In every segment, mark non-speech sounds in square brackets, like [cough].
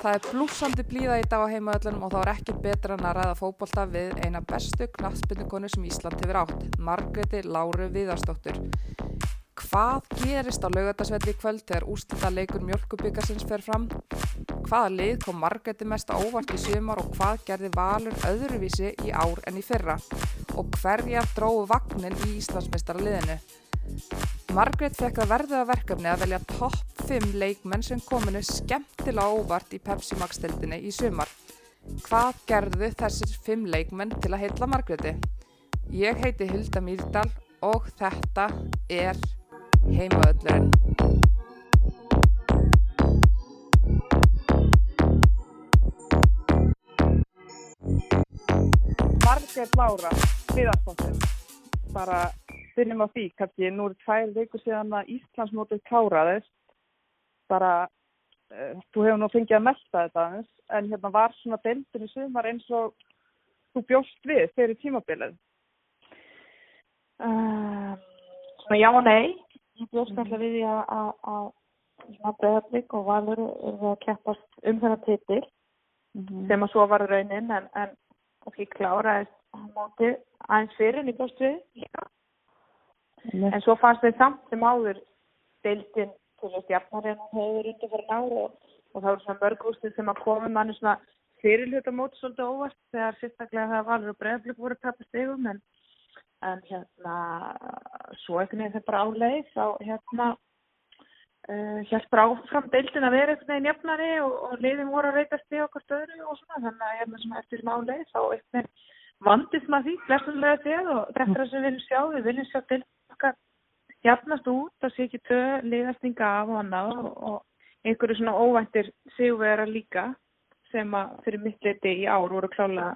Það er blúsandi blíða í dag á heimaöllunum og þá er ekki betra en að ræða fókbalta við eina bestu knattspindukonu sem Ísland hefur átt, Margreti Láru Viðarsdóttur. Hvað gerist á laugardagsvelli í kvöld þegar úrstunda leikur mjölkubikarsins fer fram? Hvaða lið kom Margreti mest á óvart í sumar og hvað gerði Valur öðruvísi í ár en í fyrra? Og hverja dróðu vagnin í Íslandsmeistara liðinu? Margrét fekk að verða verkefni að velja topp 5 leikmenn sem kominu skemmtilega óvart í Pepsi Max-tildinni í sumar. Hvað gerðu þessir 5 leikmenn til að heitla Margréti? Ég heiti Hilda Mýrdal og þetta er Heimaöllurinn. Margrét Lára, viðarstofnir, bara byrjum á því, kannski nú er tvær veikur síðan að Íslandsmótið kláraðist bara uh, þú hefur nú fengið að melda þetta aðeins en hérna var svona deildin í sumar eins og þú bjóst við fyrir tímabilið uh, Svona já og nei ég bjóst alltaf mm. við því að svona bregðarblik og valur er að keppast um þennan titil mm -hmm. sem að svo var raunin en, en kannski kláraðist mótið aðeins fyrir en ég bjóst við já Nei. En svo fannst við samt sem áður deildin til þess jafnar en hún hefur undir fyrir náru og, og það voru svona mörg úrstuð sem að koma manni svona fyrirluta mót svolítið óvart þegar sérstaklega það valur og bregðarblöku voru tapast yfum en, en hérna svo ekkert nefnir það bara áleið þá hérna uh, bara áfram deildin að vera eitthvað í jafnari og, og liðin voru að reytast í okkar stöðru og svona þannig að hérna sem eftir sem áleið þá eitthvað vandist maður því flestunlega þegar og þetta er það sem við viljum sjá við viljum sjá deildin okkar jafnast út, það sé ekki tvö liðastinga af og annað og, einhverju svona óvæntir sigurvera líka sem að fyrir mitt liti í ár voru klálega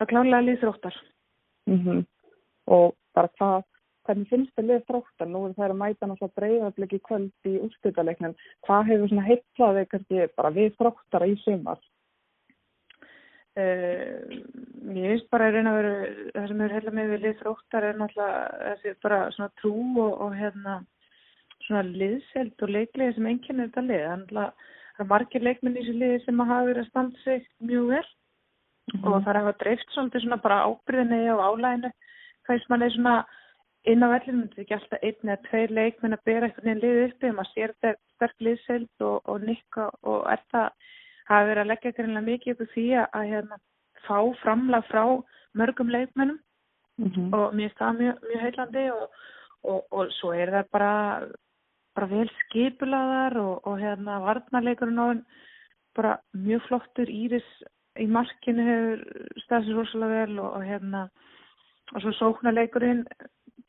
að klálega liðþróttar mm -hmm. og bara hvað hvernig finnst það liðþróttar nú er það að mæta náttúrulega breyðarbleki kvöld í úrstutaleiknum hvað hefur svona heittlaði kannski bara við þróttara í sumar Uh, ég finnst bara að reyna að vera það sem er heila með við lið þróttar er náttúrulega þessi bara svona trú og, og hérna svona liðselt og leiklega sem enginn er þetta lið þannig að það er margir leikminn í þessu liði sem hafa verið að standa sig mjög vel mm -hmm. og það er að hafa dreift svolítið svona bara ábyrðinni og álæginu hvað sem mann er svona inn á vellinu, þetta er ekki alltaf einn eða tveir leikminn að bera eitthvað nýjan lið uppi maður sér þetta sterk liðselt og, og nikka og er það hafa verið að leggja greinlega mikið upp því að hérna, fá framlag frá mörgum leikmennum mm -hmm. og mér það mjög, mjög heilandi og, og, og svo er það bara, bara vel skipulaðar og, og hérna varnarleikurinn bara mjög flottur íris í markinu hefur stafsir rosalega vel og hérna og svo sóknarleikurinn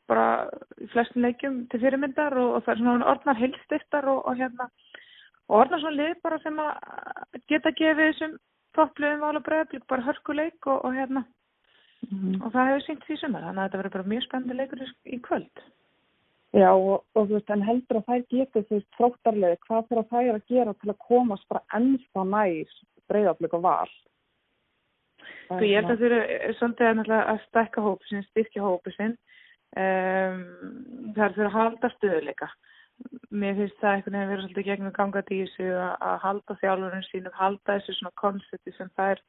bara í flestum leikum til fyrirmyndar og það er svona orðnar heilstiftar og hérna og orðna svona lið bara sem að geta gefið þessum topplöfum ála bregðarblík bara hörkuleik og, og hérna. Mm -hmm. og það hefur syngt því sumar þannig að þetta verður bara mjög spennandi leikur í kvöld. Já og, og þú veist en heldur að þær getur veist fróttarlega hvað þurfa þær að gera til að komast bara ennþá nær bregðarblík og val? Þú ég held að þú eru svolítið að stekka hópisinn, styrkja hópisinn um, það er fyrir að halda stöðuleika mér finnst það einhvern veginn að vera svolítið gegnum gangað í þessu að halda þjálfurinn sínum, halda þessu svona konsepti sem þær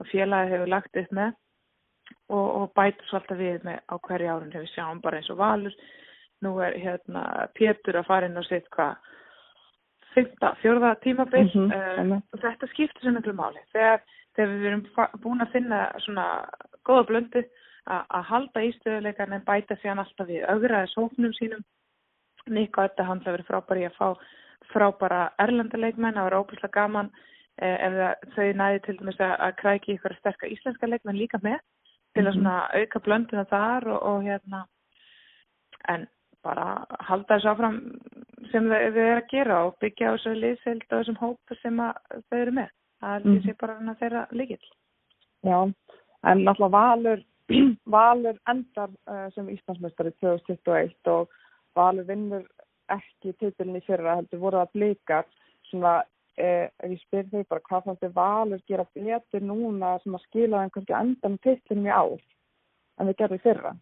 og félagi hefur lagt upp með og, og bæta svolítið við með á hverju árun hefur sjáum bara eins og valur nú er hérna Pétur að fara inn og setja hvað fyrsta, fjörða tímabill mm -hmm. uh, -hmm. og þetta skiptir sem miklu máli þegar, þegar við erum búin að finna svona góða blöndu að halda ístöðuleikarn en bæta sér alltaf við augraðis hóknum sínum Nikko þetta hann það verið frábæri að fá frábæra erlendarleikmenn, það var óbúslega gaman eh, ef þau næði til dæmis að, kræki ykkur að sterka íslenska leikmenn líka með til að svona auka blöndina þar og, og hérna en bara halda þessu áfram sem þau eru að gera og byggja á þessu liðsild og þessum hópu sem þau eru með. Það er mm. bara hana þeirra líkil. Já, en náttúrulega Valur, [clears throat] Valur endar uh, sem Íslandsmeistari 2021 og Valur vinnur ekki títilin í fyrra heldur voru að blika svona eh, ef ég spyr þau bara hvað fannst þið Valur gera betur núna sem að skila þeim kannski endan títilin í ár en þið gerðu fyrra?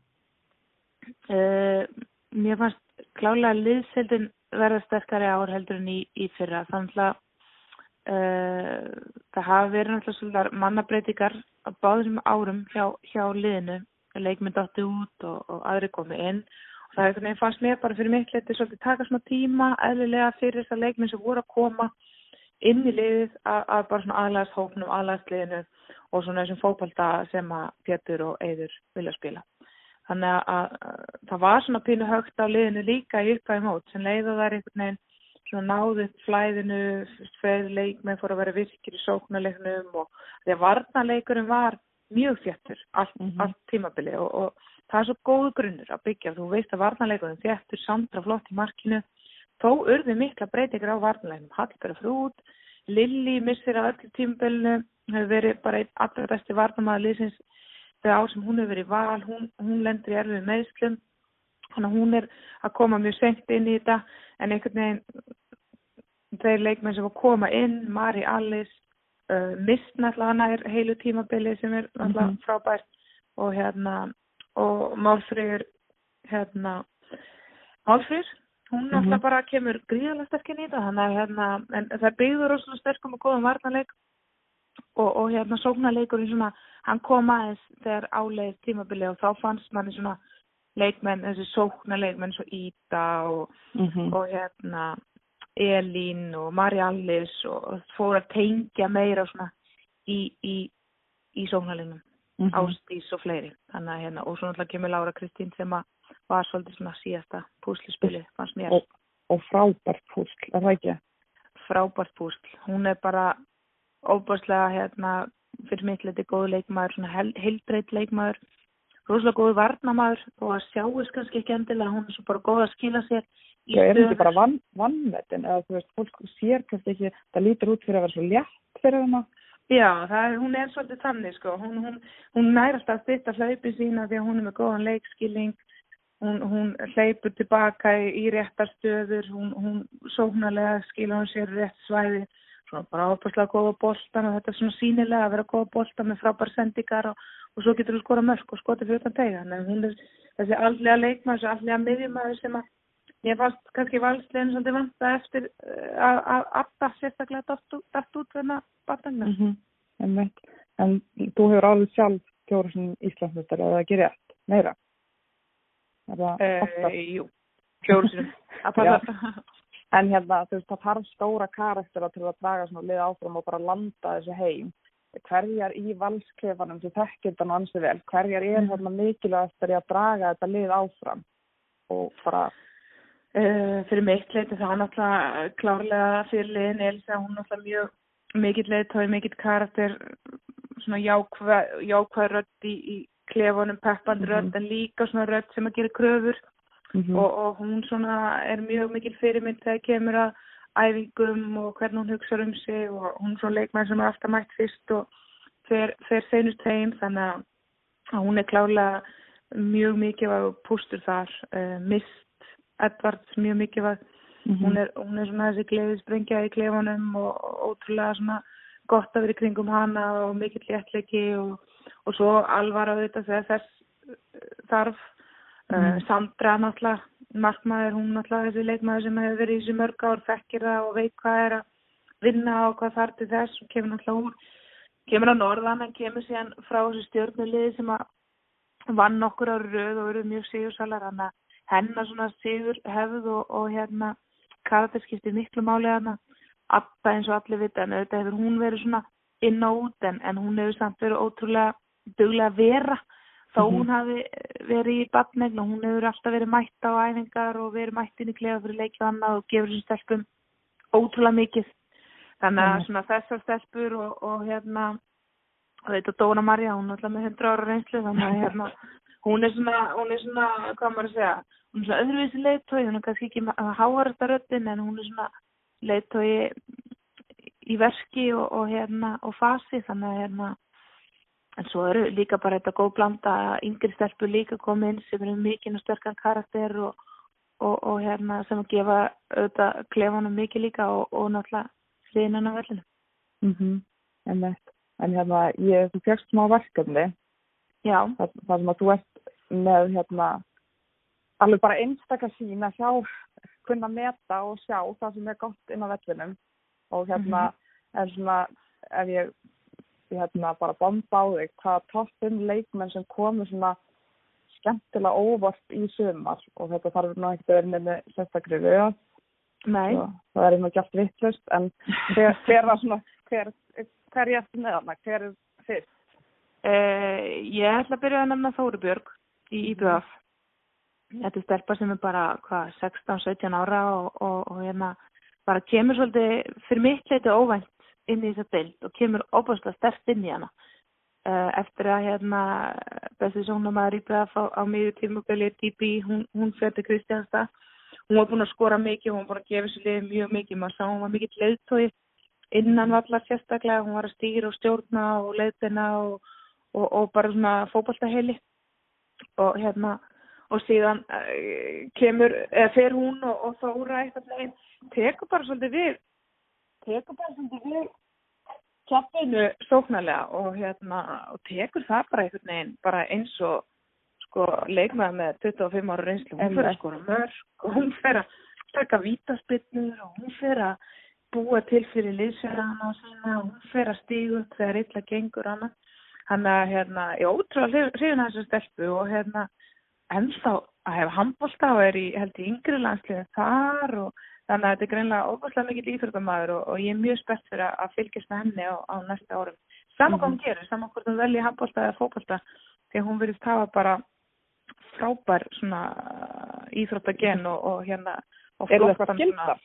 Uh, Mér fannst klálega liðseldin verða sterkari ár heldur en í, í fyrra. Þannig að uh, það hafa verið náttúrulega svolítið mannabreitingar á báðum árum hjá, hjá liðinu. Leikmynd átti út og, og aðri komið inn það er einhvern veginn fannst mér bara fyrir mitt letið svolítið taka smá tíma eðlilega fyrir þessar leikmynd sem voru að koma inn í liðið að, að bara svona aðlæðast hóknum, aðlæðast liðinu og svona þessum fókbalta sem að Pétur og Eidur vilja spila. Þannig að, að, að það var svona pínu högt á liðinu líka í uppæði mót sem leiða þær einhvern veginn svona náðið flæðinu, sveið leikmið fór að vera virkir í sóknarleiknum og því að varnarleikurinn var mjög þjættur allt, mm -hmm. allt tímabili og, og það er svo góð grunnur að byggja þú veist að varnarleikurinn þjættur sandra flott í markinu. Þó urði mikla breytingar á varnarleginum Hallberg frúd, Lilli missir á öllu tímabilinu hefur verið bara einn allra besti varnarmæður liðsins þegar ár sem hún hefur verið val. Hún, hún lendur í erfið meðslum þannig að hún er að koma mjög senkt inn í þetta. En einhvern veginn þeir leikmenn sem að koma inn Mari Alice uh, mist náttúrulega nær heilu tímabili sem er náttúrulega mm -hmm. frábært og hérna og Málfrýr hérna Málfrýr, hún mm -hmm. bara kemur gríðalega sterkinn í það þannig að hérna, en það byggður rosalega sterkum og góðum varnarleik og, og hérna sóknarleikurinn svona hann kom aðeins þegar áleið tímabili og þá fannst manni svona leikmenn, þessi sóknarleikmenn svo Íta og, mm -hmm. og hérna Elín og Mari Allis og fór að tengja meira svona í, í, í sóknarleginum, mm -hmm. Ástís og fleiri. Þannig að hérna, og svo náttúrulega kemur Laura Kristín sem að var svolítið svona síðasta púslispili, fannst mér. Og, og frábært púsl, er það ekki? Frábært púsl. Hún er bara óbúrslega, hérna, fyrir mitt liti góð leikmaður, svona heildbreyt leikmaður, rosalega góð varnamaður og að sjáist kannski ekki endilega, hún er svo bara góð að skila sér Já, er þetta bara vann, vannmetin eða þú veist, fólk sér kannski ekki, það lítur út fyrir að vera svo létt fyrir hana? Já, er, hún er svolítið þannig sko, hún, hún, hún nærast að styrta hlaupi sína því að hún er með góðan leikskilling, hún, hún hleypur tilbaka í, í réttar stöður, hún sóknarlega skilur hún sér rétt svæði, svona bara ápastlega góða bóltan og þetta er svona sínilega að vera góða bóltan með frábær sendingar og, og svo getur hún skora mörg og skoti fyrir utan tega, en hún er þessi allega leikmaður, þessi allega miðjumæður sem að Ég fannst kannski valsleginn svolítið eftir eh, að alltaf sérstaklega dætt út þennan batangna. Mm -hmm. En þú hefur alveg sjálf kjóru sem Íslandsmyndar eða ekki rétt meira? Uh, jú, kjóru sem. [laughs] en hérna þú veist það þarf stóra karaktera til að draga svona lið áfram og bara landa þessu heim. Hverjar í valsklefanum sem þekkir þetta ansið vel, hverjar er mm. hérna mikilvægt að draga þetta lið áfram og bara Uh, fyrir mitt leiti það er náttúrulega klárlega fyrir liðin Elsa, hún náttúrulega mjög mikill leitói, mikill karakter svona jákvæð jákvæð rödd í, í klefunum peppand rödd mm -hmm. en líka svona rödd sem að gera kröfur mm -hmm. og, og hún svona er mjög mikill fyrirmynd þegar kemur að æfingum og hvernig hún hugsa um sig og hún er svona leikmæð sem er alltaf mætt fyrst og fer, fer seinust heim þannig að hún er klárlega mjög mikið á pústur þar uh, mist Edvards mjög mikilvægt mm -hmm. hún, er, hún er svona þessi gleðisbrengja í klefunum og ótrúlega svona gott að vera í kringum hana og mikill léttleiki og, og svo alvar á þetta þegar þess þarf mm -hmm. uh, Sandra náttúrulega markmaður, hún náttúrulega þessi leikmaður sem hefur verið í þessu mörg ár, fekkir það og veit hvað er að vinna og hvað þarf til þess og kemur náttúrulega úr kemur á norðan en kemur síðan frá þessu stjórnuliði sem að vann okkur á röð og eru mjög síðursalar hann að hennar svona sigur hefð og, og hérna karakterskipti miklu máli hana alltaf eins og allir vita en auðvitað hefur hún verið svona inn á út en, en hún hefur samt verið ótrúlega duglega að vera þá mm -hmm. hún hafi verið í badnegn og hún hefur alltaf verið mætt á æfingar og verið mætt inn í klefa fyrir leikið annað og gefur þessu stelpum ótrúlega mikið þannig að mm -hmm. svona þessar stelpur og, og hérna þetta Dóna Marja, hún er alltaf með 100 ára reynslu þannig að hérna hún er svona, hún er svona, hvað maður að segja hún er svona öðruvísi leittói, hún er kannski ekki að háarasta röttin en hún er svona leittói í verki og, og hérna og fasi þannig að hérna en svo eru líka bara þetta góð blanda yngri stelpur líka komið inn sem eru mikinn og sterkan karakter og, og, og hérna sem að gefa auðvitað klefanum mikið líka og náttúrulega hliðinan á vellinu mm -hmm. en, en hérna ég, fjöxt smá verkefni það, það sem að þú ert með hérna alveg bara einstakar sín að sjá kunna meta og sjá það sem er gott inn á vellinum og hérna mm -hmm. en svona ef ég, ég hérna bara bomba á þig, hvaða toppum leikmenn sem komu svona skemmtilega óvart í sumar og þetta þarf nú ekkert að vera með sérstakri rauð Nei. það er einhvern veginn gælt vittlust en hver, hver var svona hver, hver ég eftir með hana, hver er fyrst? Uh, ég ætla að byrja að nefna Þóri Björg í IBF. Þetta er stelpa sem er bara 16-17 ára og, og, og hérna bara kemur svolítið fyrir mitt leiti óvænt inn í þessa deild og kemur óbúslega stert inn í hana. Uh, eftir að hérna bestið sónumæður IBF á, á miður tímubili DB, hún, hún fyrir til Kristjánstad hún var búin að skora mikið, hún var búin að gefa sér liðið mjög mikið, maður sá hún var mikið leiðtói innan vallar sérstaklega, hún var að stýra og stjórna og leiðina og, og, og bara svona fókbaltaheili og hérna og síðan uh, kemur, eða fer hún og, og Þóra eitthvað neginn, tekur bara svolítið við tekur bara svolítið við kjappinu sóknarlega og hérna og tekur það bara eitthvað neginn bara eins og sko leikmaði með 25 ára reynslu, hún fyrir að skora mörg og hún fyrir að taka vítaspinnur og hún fyrir að búa til fyrir liðsverðana og sína og hún fyrir að stígu þegar illa gengur annað. Hann að hérna, ég ótrúlega hrifin að þessu stelpu og hérna ennþá að hefa handbólta og er í held í yngri landsliðin þar og þannig að þetta er greinlega óbúslega mikið íþróttamæður og, og ég er mjög spett fyrir að fylgjast með henni á, á næsta árum. Saman hvað hún gerir, saman hvort hún velji handbólta eða fókbólta því hún verið tafa bara frábær svona íþróttagen og, og hérna og Er það skildar?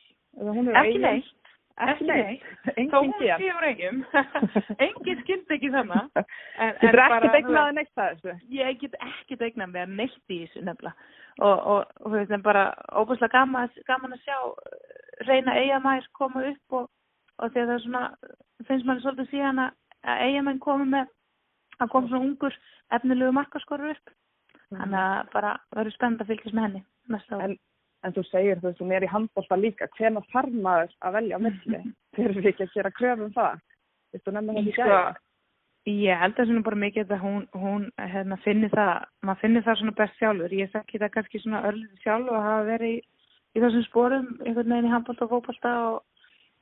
Ekki neitt, ekki neitt. Þó hún sé á reyngjum. [laughs] Engin skild ekki þannig. Þú er ekkert eignaði neitt það þessu? Ég get ekkert eignað með að neitt í þessu nefnilega. Og, og, og þú veist, en bara óbúslega gaman, gaman að sjá reyna eigamæður koma upp og, og þegar það er svona, finnst mann svolítið síðan að eigamæn komi með, að koma svona ungur efnilegu markaskorur upp. Þannig að bara verður spennt að fylgjast með henni næsta ári. En, þú segir þú veist, hún er í handbólta líka, hvena þarf maður að velja á milli? [laughs] Þeir eru ekki að gera kröfum það? Þú veist, þú nefnir það í sko, Ég held að það er bara mikið að hún, hún hérna, finnir það, maður finnir það svona best sjálfur. Ég þekki það kannski svona örlítið sjálf og hafa verið í, í þessum spórum, einhvern veginn í handbólta og fókbólta og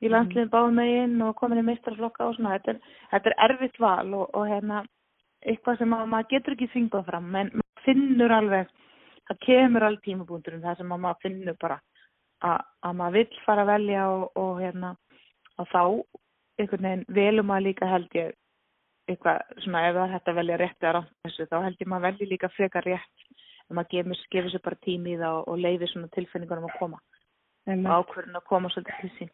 í landsliðin mm. báðum meginn og komin í meistarflokka og svona. Þetta er, þetta er erfitt val og, og hérna, eitthvað sem maður, maður getur ekki þingað fram, en maður finnur alveg, það kemur alveg tímabúndurum það sem maður finnur bara að, að maður vill fara að velja og, og hérna, og þá einhvern veginn velum maður líka held ég eitthvað svona ef það hætti að velja rétt eða rátt þessu þá held ég maður velji líka frekar rétt. En maður gefur, gefur sér bara tími í það og, og leiði svona tilfinningunum að koma. Og ákverðin að koma svolítið til sín.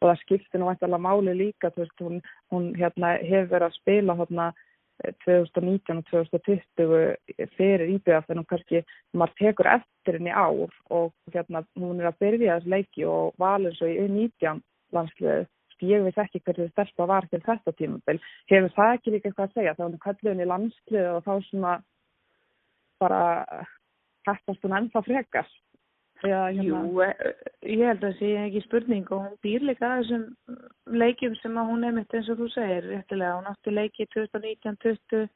Og það skiptir nú eitthvað máli líka veist, hún, hún hérna, hefur verið að spila hérna 2019 og 2020 fyrir íbjöða þegar hún kannski, maður tekur eftir henni ár og hérna hún er að byrja þessu leiki og valur svo í U19 landsliðu ég veist ekki hverju stelpa var til þetta tímabil. Hefur það ekki líka eitthvað að segja? Þá er hún kallið henni landsliðu og þá svona bara hættast hún ennþá frekar Já, hérna. Jú, ég held að það sé ekki spurning og hún býr líka þessum leikjum sem að hún mitt eins og þú segir réttilega, hún átti leiki 2019-20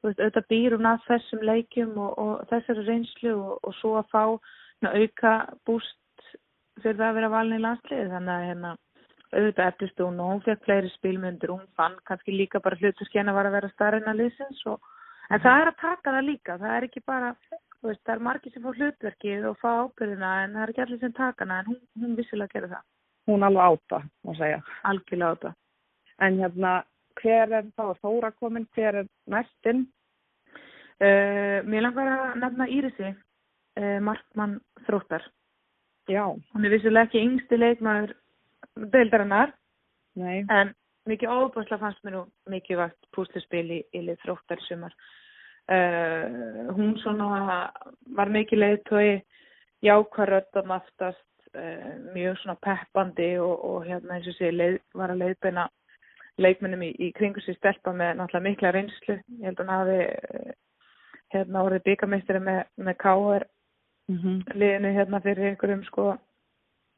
auðvitað býr hún að þessum leikjum og, og þessari reynslu og, og svo að fá na, auka búst fyrir það að vera valin í landslið þannig að hérna, auðvitað eftirst hún og hún fekk fleiri spilmyndur hún fann kannski líka bara hluturskjana var að vera starfinn að liðsins en það er að taka það líka, það er ekki bara Veist, það er margir sem fá hlutverkið og fá ábyrðina en það er ekki allir sem takana en hún, hún vissilega gerir það. Hún alveg áta, má segja. Algjörlega áta. En hérna, hver er þá þóra komin, hver er næstinn? Uh, mér langar að nefna Írisi, uh, Markmann Þróttar. Já. Hún er vissilega ekki yngsti leikmaður deildarinnar. Nei. En mikið óbúrslega fannst mér nú mikið vart púslispil í, í Þróttar sumar. Uh, hún svona var mikið leiðtói jákvaröldum aftast uh, mjög svona peppandi og, og hérna eins og sé leið, var að leiðbeina leikmennum í, í kringu sér stelpa með náttúrulega mikla reynslu ég held að hann hafi uh, hérna orðið byggamisteri með, með K.R. Mm -hmm. liðinu hérna fyrir einhverjum sko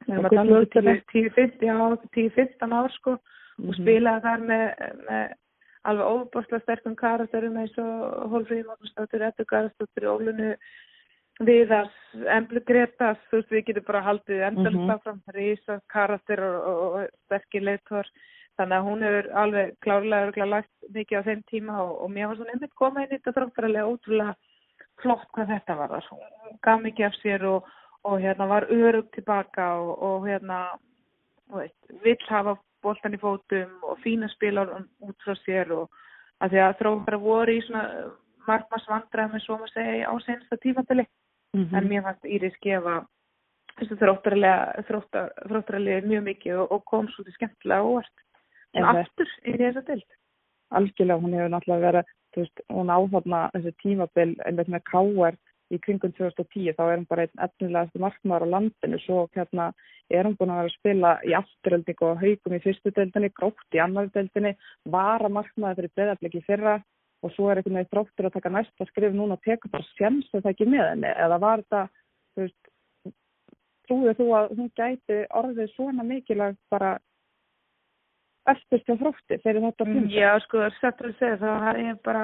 við erum að tala um 10-15 ár sko mm -hmm. og spilaði þar með, með alveg óbúrslega sterkum karakterum eins og Hólfríði Magnúsdóttir, Ettur Garðsdóttir, Ólunu Viðars, Emblu Gretas, þú veist við getum bara haldið endalist mm -hmm. áfram, Rísa, karakter og, og, og sterkir leittor. þannig að hún hefur alveg klárlega örgulega lagt mikið á þeim tíma og, og mér var svona einmitt koma inn í þetta þróttarlega ótrúlega flott hvað þetta var þar. Hún gaf mikið af sér og, og hérna var örug tilbaka og, og hérna vill hafa boltan í fótum og fína spilar út frá sér og að því að þróttar voru í svona margmas vandræð með svo maður segja á sensta tímatali mm -hmm. en mér fannst Íris gefa þróttarlega mjög mikið og, og kom svo til skemmtilega óvart. En aftur í þessa dild Algjörlega, hún hefur náttúrulega verið veist, hún áfadna þessu tímabil einmitt með káar í kringum 2010 þá er hún bara einn efnilegast markmaður á landinu. Svo hérna er hún búin að vera að spila í afturöldingu og haugum í fyrstu deildinni, grótt í annar deildinni, var að markmaður fyrir breðabliki fyrra og svo er einhvern veginn þróttur að taka næsta skrif núna og teka bara sjans að það ekki með henni? Eða var þetta, trúið þú að hún gæti orðið svona mikilvægt bara öllust á þrótti fyrir þetta mm, Já, sko, sættur að segja þá har ég bara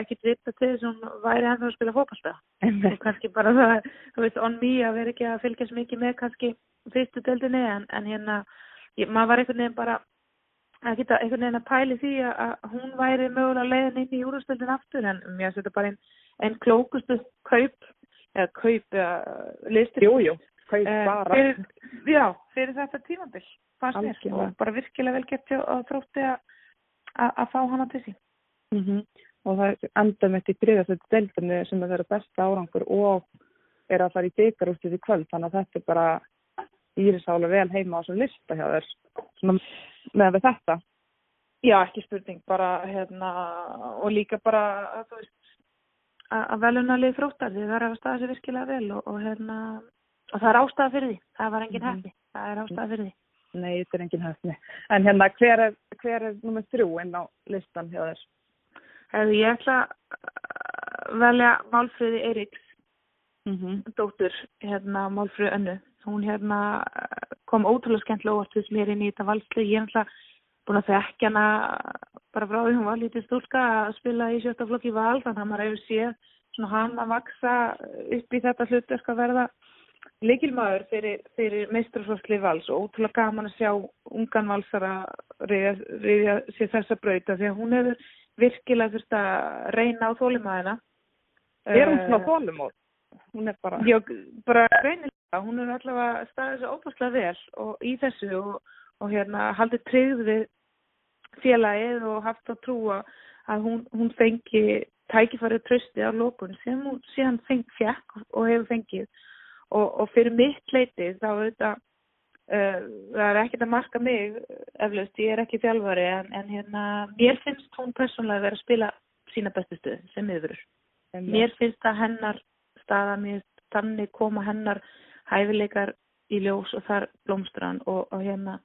ekkert vita til þess að hún væri ennþá að spila fókbalsta og kannski bara það, þú veist, on me að vera ekki að fylgjast mikið með kannski fyrstu deildinni en, en hérna ég, maður var einhvern veginn bara að geta einhvern veginn að pæli því að hún væri mögulega leiðin inn í júrastöldin aftur en mér setja bara einn ein klókustu kaup eða kaup eða listir Jújú, kaup eh, bara. fyrir, Já, fyrir þetta tímabill fannst mér. Og bara virkilega vel gett að þrótti að fá hana til sín. Mm -hmm. og það enda með þetta í bríðastöld deildinni sem er besta árangur og er að fara í byggarústið í kvöld. Þannig að þetta er bara írisálega vel heima á þessum lista hjá þér. Með þetta. Já, ekki spurning, bara hérna og líka bara að að velunarlið þróttar því það er að staða sér virkilega vel og, og hérna og það er ástæða fyrir því, það var engin hefni mm. það er ástæða fyrir því. Nei, þetta er engin hefni en hérna hver er, hver er nummið þrjú inn á listan hjá þér? Hefur ég ætla að velja Málfröði Eiríks mm -hmm. dóttur, hérna Málfröði Önnu. Hún hérna kom ótrúlega skemmtilega óvart þess mér inn í þetta valsli ég er alltaf búin að þekkja hana bara frá því hún var lítið stúlka að spila í sjötta flokki val þannig að maður hefur séð svona hann að vaksa upp í þetta hlutverk að verða leikilmaður fyrir, fyrir meistrarflokksli vals og ótrúlega gaman að sjá ungan valsara reyðja sér þessa brauta því að hún hefur virkilega þurft að reyna á þólumæðina Er hún svona þólumóð? Hún er bara... Já, bara reynilega hún er allavega staðið svo óbúslega vel og í þessu og, og hérna haldið tryggð við félagið og haft að trúa að hún, hún fengi tækifærið trösti á lókun sem hún síðan feng, fjekk og hefur fengið og, og fyrir mitt leiti þá auðvitað uh, það er ekkert að marka mig eflaust, ég er ekki þjálfari en, en hérna mér finnst hún persónulega verið að spila sína bestu stöð sem yfir mér finnst að hennar staða mér þannig koma hennar hæfileikar í ljós og þar blómstran og, og hérna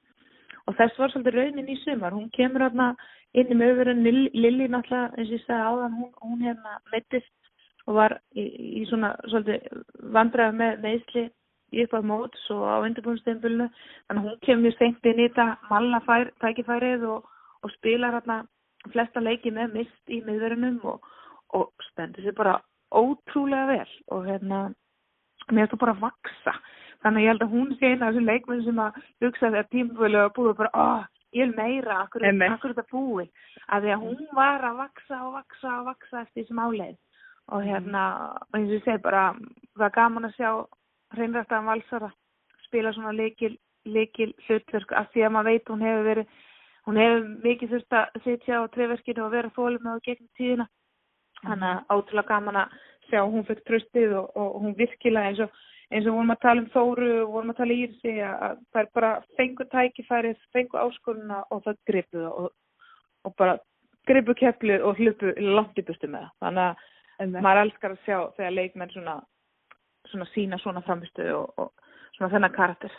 og þess var svolítið raunin í sumar. Hún kemur hérna inn í mögurinn Lilli náttúrulega eins og ég sagði áðan hún, hún hérna mittist og var í, í svona vandræði með meðsli upp á móts og á undirbúinsteinbulnu þannig að hún kemur seint inn í þetta malla fær, tækifærið og, og spilar hérna flesta leiki með mist í miðverunum og, og stendur sér bara ótrúlega vel og hérna mér er það bara að vaksa. Þannig að ég held að hún sé eina af þessum leikmenn sem að hugsa þegar tímfjölu og búið bara, oh, ég vil meira, akkur er þetta búið? Að því að hún var að vaksa og vaksa og vaksa eftir þessum áleið og hérna, eins og ég segi bara það er gaman að sjá hreinræktaðan valsara spila svona leikil, leikil hlutverk að því að maður veit hún hefur verið hún hefur mikið þurft að sitja á trefverkinu og vera fólum með á gegnum tíðina þannig að átrúlega gaman að sjá hún fekk tröstið og, og hún virkilega eins og eins og vorum að tala um Þóru og vorum að tala í þessi að það er bara fengu tækifærið, fengu áskoruna og það gripu það og, og bara gripu keflið og hlupu langt í bustu með það. Þannig að maður elskar að sjá þegar leikmenn svona, svona sína svona framistu og, og svona þennan karakter.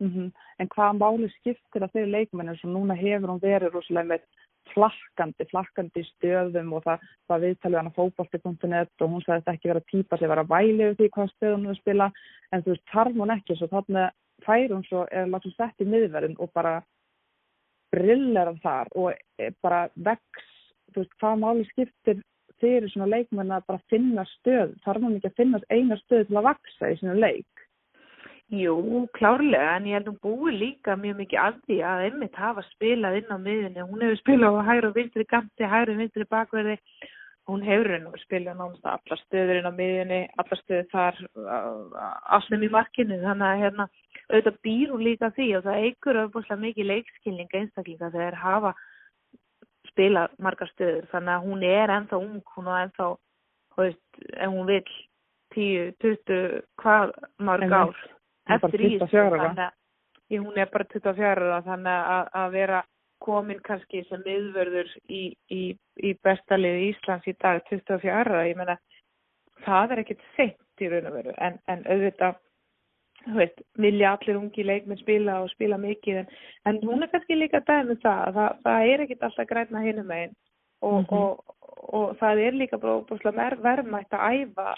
Mm -hmm. En hvaða máli skiptir það fyrir leikmenn og núna hefur hún verið rosalega með flakkandi, flakkandi stöðum og það, það viðtalið hann á fókbalti.net og hún sagði þetta ekki vera típa sem var að væli yfir því hvað stöðum hún spila en þú veist, þarf hún ekki svo þannig fær hún svo, er látið sett í miðverðin og bara brillar þar og bara vex, þú veist, hvað máli skiptir fyrir svona leikmenn að bara finna stöð, þarf hún ekki að finna eina stöð til að vaksa í svona leik Jú, klárlega, en ég held hún búi líka mjög mikið að því að einmitt hafa spilað inn á miðunni. Hún hefur spilað á hægri og vinstri ganti, hægri og vinstri bakverði. Hún hefur henni spilað náttúrulega allar stöður inn á miðunni, allar stöður þar, allir í markinu. Þannig að hérna, auðvitað býr hún líka því og það eigur auðvitað mikið leikskilninga einstaklinga þegar hafa spilað margar stöður. Þannig að hún er ennþá ung, hún er ennþá, hú veist, ef hún vil 10, 20, hvað marg ár eftir í þessu þannig að hún er bara 24 ára þannig að, að vera komin kannski sem miðvörður í, í, í bestaliði Íslands í dag 24 ára, ég menna það er ekkert sent í raun og veru en, en auðvitað þú veist, vilja allir ungi leikminn spila og spila mikið en, en hún er kannski líka dæmið það, það, það er ekkert alltaf græna hinum einn og, mm -hmm. og, og, og það er líka bara verðmætt að æfa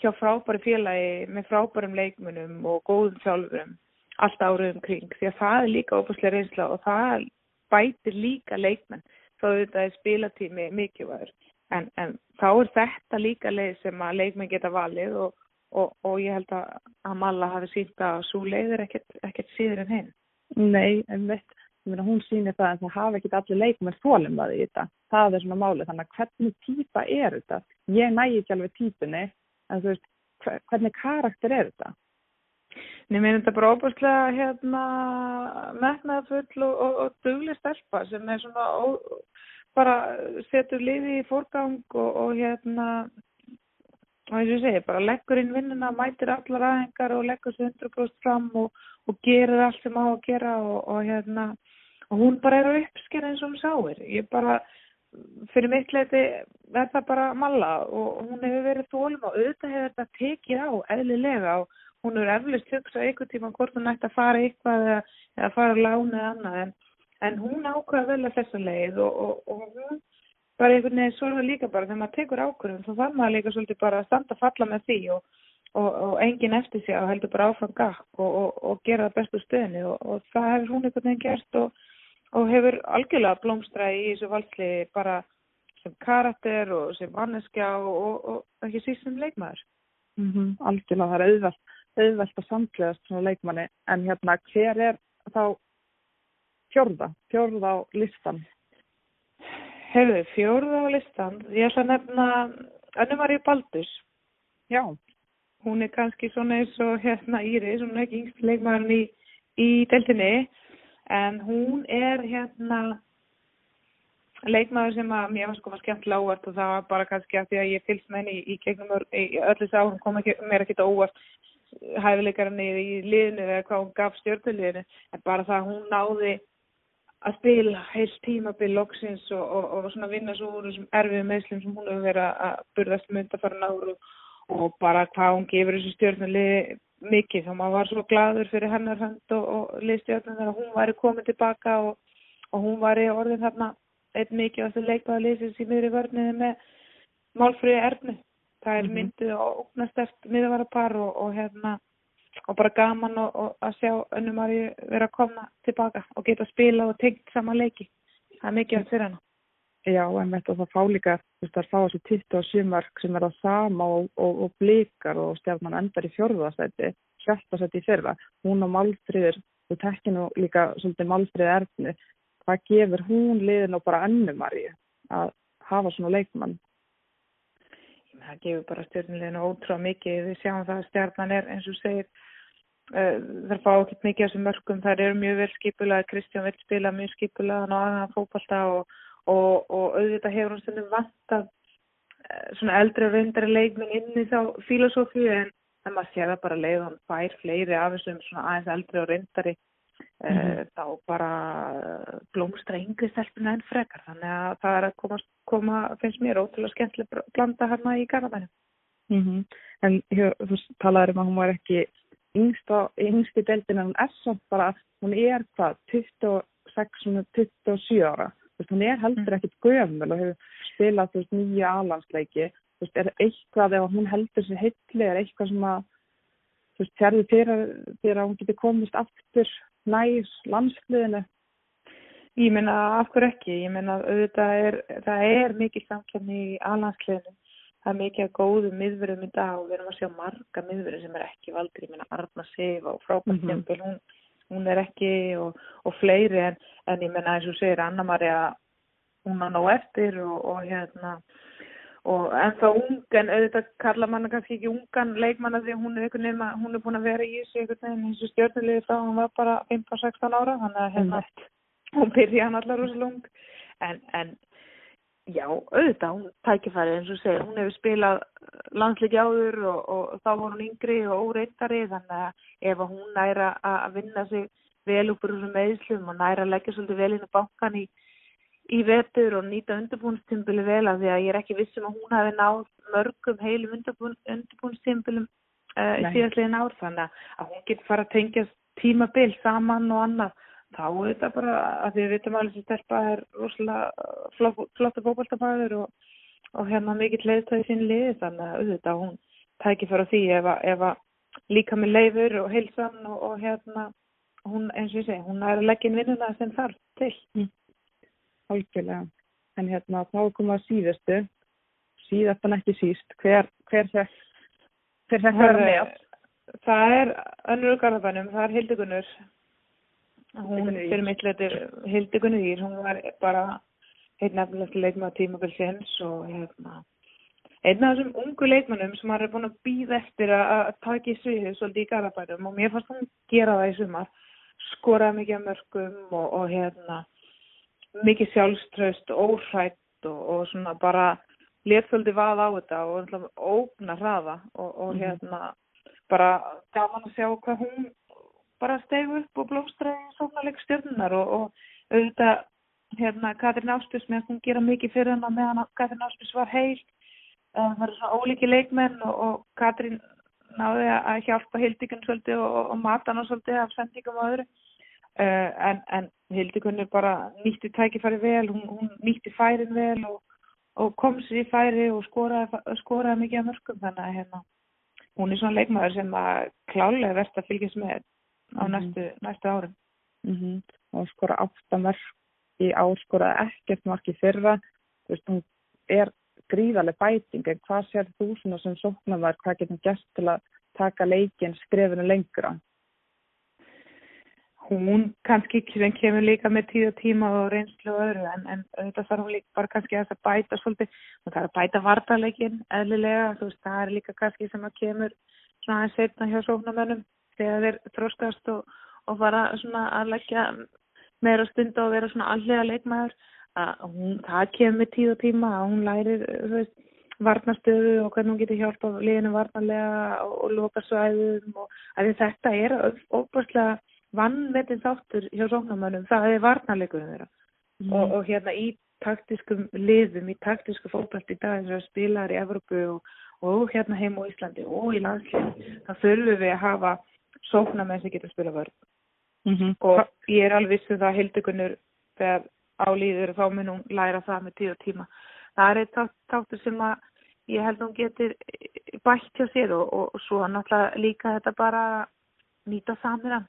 hjá frábæri félagi með frábærum leikmunum og góðum þjálfurum allt áriðum kring því að það er líka óbúslega reynsla og það bætir líka leikmenn þá þetta er spilatími mikilvægur. En, en þá er þetta líka leið sem að leikmenn geta valið og, og, og ég held að, að Malla hafi sínt að svo leið er ekkert, ekkert síður en hinn. Nei, en veit, hún sýnir það að það hafi ekkert allir leikmenn þólum að þetta. Það er svona máli þannig að hvernig týpa er þetta? Ég nægi ekki alveg týpunni en þú veist, hvernig karakter er þetta? Mér finnst þetta bara óbúslega hérna metnaðfull og, og, og dugli stelpa sem er svona ó, bara setur liði í fórgang og, og hérna og eins og ég segi, bara leggur inn vinnuna mætir allar aðhengar og leggur sér 100% fram og gerir allt sem á að gera og hérna og hún bara er á uppsker eins og hún sáir. Ég bara fyrir mitt leiti verða bara malla og hún hefur verið þólum og auðvitað hefur þetta tekið á eðlilega og hún hefur eflust hugsað einhvern tíma hvort hún ætti að fara eitthvað eða, eða fara lána eða annað. En, en hún ákvaða vel að þessa leið og, og, og hún bara einhvern veginn svolítið líka bara þegar maður tekur ákvörðum þá þarf maður líka svolítið bara að standa að falla með því og, og enginn eftir sig og heldur bara áfram gakk og gera það bestu stöðni og það hefur hún einhvern veginn gert og og hefur algjörlega blómstræði í þessu valsli bara sem karakter og sem vanneskja og, og, og ekki síst sem leikmaður. Mm -hmm, algjörlega, það er auðvelt, auðvelt að samtlegast svona leikmanni en hérna hver er þá fjörða, fjörða á listan? Hefur fjörða á listan, ég ætla að nefna Annumarí Baldus. Já. Hún er kannski svona eins og hérna Íris, hún er ekki yngst leikmaðurinn í, í deltinni en hún er hérna leikmaður sem að mér var sko var skemmtilega óvart og það var bara kannski að því að ég fylgst með henni í, í gegnum í öll þessu árum kom ekki, mér ekki þetta óvart hæfileikarinn í liðinu eða hvað hún gaf stjórnuleginu en bara það að hún náði að spila heilt tímabil loksins og, og, og svona vinna svo úr þessum erfiðum meðslum sem hún hefur verið að burðast mynda fara náru og bara hvað hún gefur þessu stjórnulegi mikið þá maður var svo gladur fyrir hennar hönd og, og liðstjórnum þegar hún væri komið tilbaka og, og hún væri orðin þarna einn mikið á þessu leikbaða liðsins í miðri vörniði með málfröði erfni. Það er myndið og ógnastert miðvarapar og, og hérna og bara gaman að sjá önnum að vera að koma tilbaka og geta að spila og tengt sama leiki. Það er mikið að fyrir hana. Já, en þetta það fá líka, þú veist, það fá þessu 27 mark sem er það sama og, og, og blikar og stjarnan endar í fjörðastætti, sjöttastætti í fyrra. Hún og Malfríður, þú tekki nú líka svolítið Malfríð erfni, hvað gefur hún liðin og bara ennumari að hafa svona leikmann? Það gefur bara stjórnuleginu ótrá mikið, við sjáum það að stjarnan er eins og segir, uh, þar fá ekki mikið af þessum mörgum, þar eru mjög vel skipulað, Kristján vil spila mjög skipulað og aðeins fókbalta og og, og auðvitað hefur hann stundum vantað eh, svona eldri og reyndari leikminn inn í þá filosófíu en það maður sé það bara leið hann fær fleiri af þessum svona aðeins eldri og reyndari mm -hmm. þá bara blómstra yngri stelpuna en frekar þannig að það er að koma, koma finnst mér ótrúlega skemmtileg blanda hérna í Garðabænum mm -hmm. En hér, þú talaður um að hún var ekki yngst, á, yngst í deildin en hún er svo bara, hún er hvað 26-27 ára veist, hún er heldur mm. ekkit gömul og hefur spilað veist, nýja alansleiki er eitthvað, ef hún heldur sér heitli er eitthvað sem að þérðu fyrir, að hún geti komist aftur næs landsliðinu? Ég menna, af hverju ekki? Ég menna, auðvitað er, það er mikið samkjöfni í alansliðinu það er mikið góðu miðverðum í dag og við erum að sjá marga miðverði sem er ekki valdur, ég meina Arna Sif og frábært mm hún, hún er ekki og, og fleiri en, en ég meina eins og segir Anna-Maria hún á nóg eftir og, og hérna og ennþá ung en auðvitað kalla manna kannski ekki ungan leikmanna því hún er einhvern veginn að hún er búin að vera í þessu einhvern veginn eins og stjórnulegði frá hún var bara 15-16 ára þannig að hérna hún byrja hann allar rosa lung. En, en já, auðvitað hún tækifæri eins og segir, hún hefur spilað landsleiki áður og, og, þá var hún yngri og óreittari þannig að ef hún næra að vinna sig vel upp úr þessum meðslum og næra að leggja svolítið vel inn í bankan í, í vetur og nýta undirbúinstimbili vel af því að ég er ekki vissum að hún hafi náð mörgum heilum undirbúinstimbilum uh, Nei. síðastliðin ár þannig að- hún getur fara að tengja tímabil saman og annað þá er þetta bara að því við vitum alveg sem stelpa er rosalega flott, flotta fókbaltabæður og, og hérna mikill leiðstæði sín liði þannig að auðvitað hún tækir fyrir því ef að, ef að líka með leifur og heilsan og, og hérna hún eins og ég segi, hún er að leggja inn vinnuna sem þarf til. Algjörlega. En hérna, þá komum við að síðustu, síðast en ekki síst, hver, hver fekk, hver fekk vera með? Það er önnur garðabænum, það er Hildigunnur. Hún fyrir mitt leiti Hildigunnur Ír, hún var bara einn nefnilegst leikmaður tímabilsins og hérna einn af þessum ungu leikmannum sem maður er búin að býða eftir að, taka í sviðið svolítið í garðabænum og mér fannst hún gera það í sumar skoraði mikið af mörgum og, og hérna mikið sjálfströst, óhrætt og, og svona bara léttföldi vað á þetta og ógna hraða og, og Mhm. hérna bara gaman að sjá hvað hún bara steg upp og blómstraði sóknarleik stjórnunar og, og auðvitað hérna Katrín Áspjós með hún gera mikið fyrir hana meðan Katrín Áspjós var heil það var svona ólíki leikmenn og, og Katrín náði að hjálpa Hildikun svolítið og, og mata hana svolítið af sendingum og öðru en, en Hildikun er bara nýtti tækifæri vel, hún, hún nýtti færin vel og, og kom sér í færi og skoraði, skoraði mikið af mörgum þannig að hérna hún er svona leikmaður sem að klálega verðt að fylgjast með á Mhm. næstu, næstu árum. Mm Og skora áttamörk í ár, skoraði ekkert mark í fyrra. Þú veist, hún er gríðarlega bæting, en hvað sér þú svona sem sóknarmar, hvað getur gert til að taka leikin skrefinu lengra? Hún kannski sem kemur líka með tíð og tíma og reynslu og öðru en, en auðvitað þarf hún líka bara kannski að bæta svolítið, hún þarf að bæta vartaleikin eðlilega, þú veist, það er líka kannski sem að kemur svona aðeins setna hjá sóknarmönnum þegar þeir þróskast og, og fara svona að leggja meira stund og vera svona allega leikmaður að hún, það kemur með tíð og tíma að hún lærir, þú veist, varnastöðu og hvernig hún getur hjálpa liðinu varnarlega og, og loka svæðum og að þetta er óbúrslega vannmetin þáttur hjá sóknarmönnum, það er varnarleikurinn þeirra Mhm. og, og hérna í taktiskum liðum, í taktisku fókbalt í dag eins og spilar í Evropu og, og hérna heim á Íslandi og í landsliðin, þá þurfum við að hafa sóknarmenn sem getur að spila vörð Mm og ég er alveg vissu það hildugunur þegar álýður þá mun hún læra það með tíu og tíma. Það er eitt þátt- þáttur sem að ég held að hún getur bætt hjá sér og, og, svo náttúrulega líka þetta bara nýta samina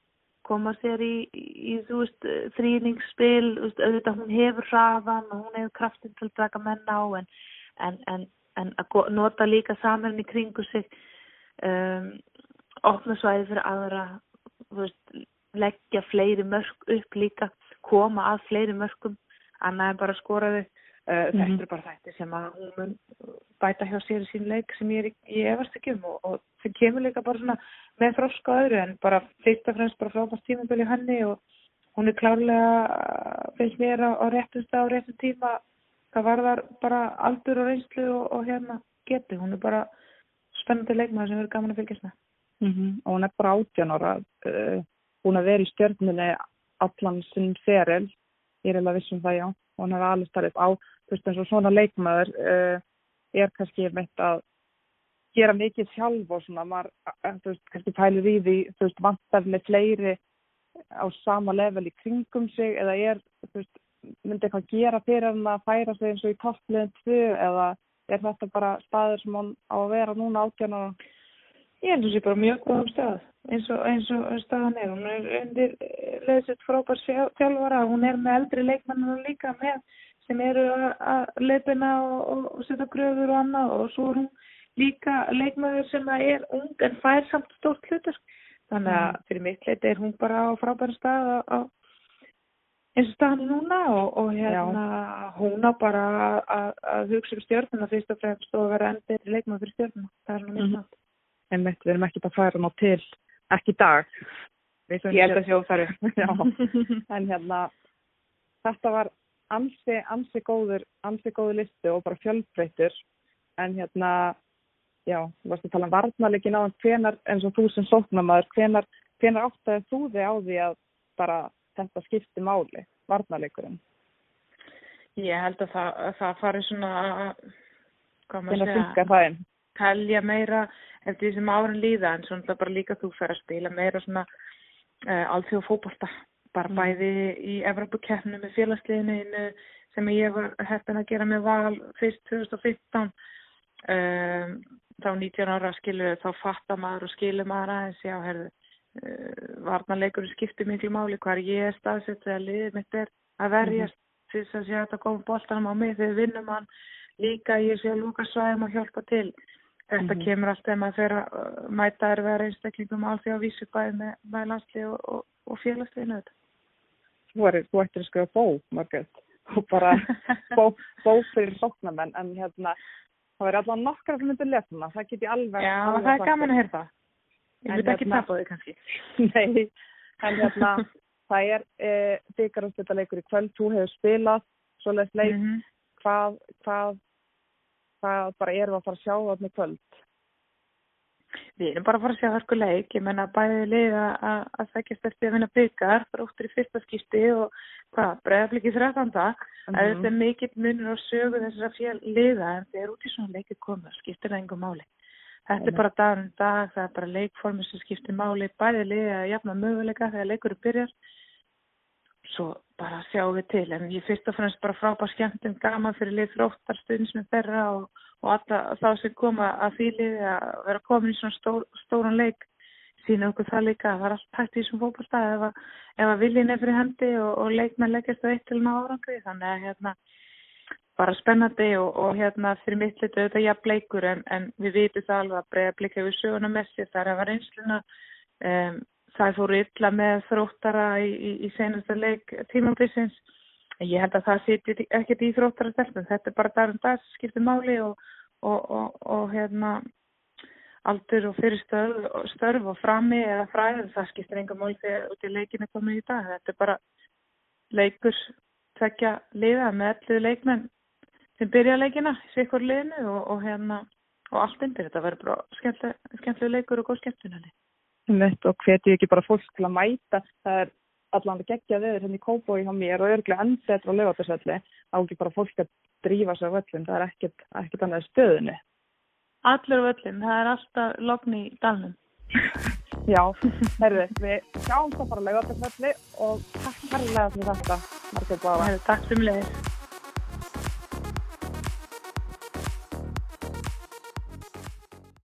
koma sér í, í, veist, þrýningsspil, veist, auðvitað hún hefur hraðan og hún hefur kraftin til að draka menn á en, en, en, en að nota líka saman í kringu sig um, opna svæði fyrir aðra, veist, leggja fleiri mörk upp líka, koma að fleiri mörkum, annað en bara skora þau. Uh, Mhm. Þetta er bara þetta sem að hún mun bæta hjá sér í sín leik sem ég, er, ekki- ég efast ekki um og, og sem kemur líka bara svona með þroska og öðru en bara fyrst og fremst bara frábært tímabili henni og hún er klárlega finnst mér á, á réttum stað og réttum tíma það varðar bara aldur og reynslu og, og hérna geti, hún er bara spennandi leikmaður sem verður gaman að fylgjast með. -hmm. og hún er bara átján ára uh, hún að vera í stjörnunni allan sinn feril ég er alveg vissum það já og hún hefur alveg starfið á þú veist eins og svona leikmaður uh, er kannski meitt að gera mikið sjálf og svona maður, uh, þú veist, kannski pælir í því þú veist, vantar með fleiri á sama level í kringum sig eða er, þú veist, myndi eitthvað gera fyrir hann að færa sig eins og í toppleginn tvö eða er þetta bara staður sem hann á að vera núna átján ára Ég held að það sé bara mjög góðum stað eins og, eins og staðan er. Hún er undir leðsett frábærs þjálfara, hún er með eldri leikmenninu líka með sem eru að leipina og, og, setja gröfur og annað og svo er hún líka leikmaður sem er ung en fær samt stórt hlutur þannig að mm. fyrir mitt leiti er hún bara á frábæra stað á, eins og staðan er núna og, og hérna Já. hún á bara að hugsa um stjórnuna fyrst og fremst og vera enn betri leikmaður fyrir stjórnuna það er mm. nátt En mitt, við erum ekki að færa ná til ekki dag Ég held að sjá [laughs] þar en hérna þetta var ansi, ansi góður ansi góður listu og bara fjölbreytur en hérna já, þú varst að tala um varnarleikin á hvenar, eins og þú sem sóknamaður hvenar, hvenar áttaði þú þig á því að bara þetta skipti máli varnarleikurinn? Ég held að það, að það fari svona hvað maður segja telja meira eftir því sem árin líða en svona bara líka þú fer að spila meira svona uh, alþjóð fókbalta bara mm. bæði í Evropakeppnu með félagsliðinu sem ég var hættin að gera með val fyrst 2015 um, þá 19 ára skilur þá fattar maður og skilur maður aðeins já, herðu uh, varnarleikur skiptir miklu máli hvað ég er staðsett þegar liðið mitt er að verjast mm. þess að sé að þetta koma bóltanum á mig þegar vinnum hann líka ég sé að lúka svæðum og hjálpa til Þetta mm -hmm. kemur alltaf ef maður fyrir að uh, mæta erfiðar einstaklingum á því að vísu bæði með, með landslið og, og, og félagsliðinu þetta. Þú, er, þú ættir að skrifa bó, Margret, og bara [laughs] bó, bó fyrir sóknarmenn, en hérna, það verður alltaf nokkar sem myndir lesna, það get ég alveg... Já, alveg það er gaman að heyra það. Ég myndi ekki hérna, tapa þig kannski. [laughs] Nei, en hérna, það er e, byggarumstöldaleikur í kvöld, þú hefur spilað, svoleiðs leik, mm -hmm. hvað, hvað það bara erum við að fara að sjá það með kvöld Við erum bara að fara að sjá hörku leik. Ég menna bæðið lið að það þekkist eftir að vinna byggar fróttur í fyrsta skipti og hvað, bregðarflikið 13. Mm -hmm. að þetta er mikill munur og sögu þessara fél liða en þegar út í svona leikið komur skiptir það engum máli. Þetta er bara dagur um dag, það er bara leikformur sem skiptir máli, bæðið liðið að jafna möguleika þegar leikurinn byrjar. Svo bara sjáum við til. En ég fyrst og fremst bara frábær skemmtum gaman fyrir lið þróttar stundismið þeirra og, alltaf þá sem koma að liði að vera komin í svona stór, stóran leik sína okkur það líka að það er allt hægt í þessum fólkbólstað ef að, að viljin er fyrir hendi og, og leikmenn leggast á eitt til ná árangri. Þannig að hérna bara spennandi og, og hérna fyrir mitt litu auðvitað jafn leikur en, en við vitum það alveg að breyða blikka við söguna messi þar að var einsluna um, það fóru illa með þróttara í, í, í senasta leik tímaflýsins. Ég held að það sýti ekkert í þróttara stelpun. Þetta er bara darum dag sem skiptir máli og, og, og, og hérna aldur og fyrir störf, störf og frami eða fræður. Það skiptir enga máli þegar út í leikinu komið í dag. Þetta er bara leikur tvekja liða með allir leikmenn sem byrja leikina í sikkur liðinu og hérna og allt undir. Þetta verður bara skemmtileg leikur og góð skemmtunni og hveti ekki bara fólk til að mæta það er allan að gegja þeir hérna í kópói hjá mér og örglega enn betra á lögatarsvelli þá ekki bara fólk að drífa sér á völlin það er ekkert, ekkert annað stöðunni. Allur völlin, það er alltaf logni í dalnum. [laughs] Já, herðu, við sjáum það bara lögatarsvelli og takk fyrir þetta Margreit Báða Takk fyrir mig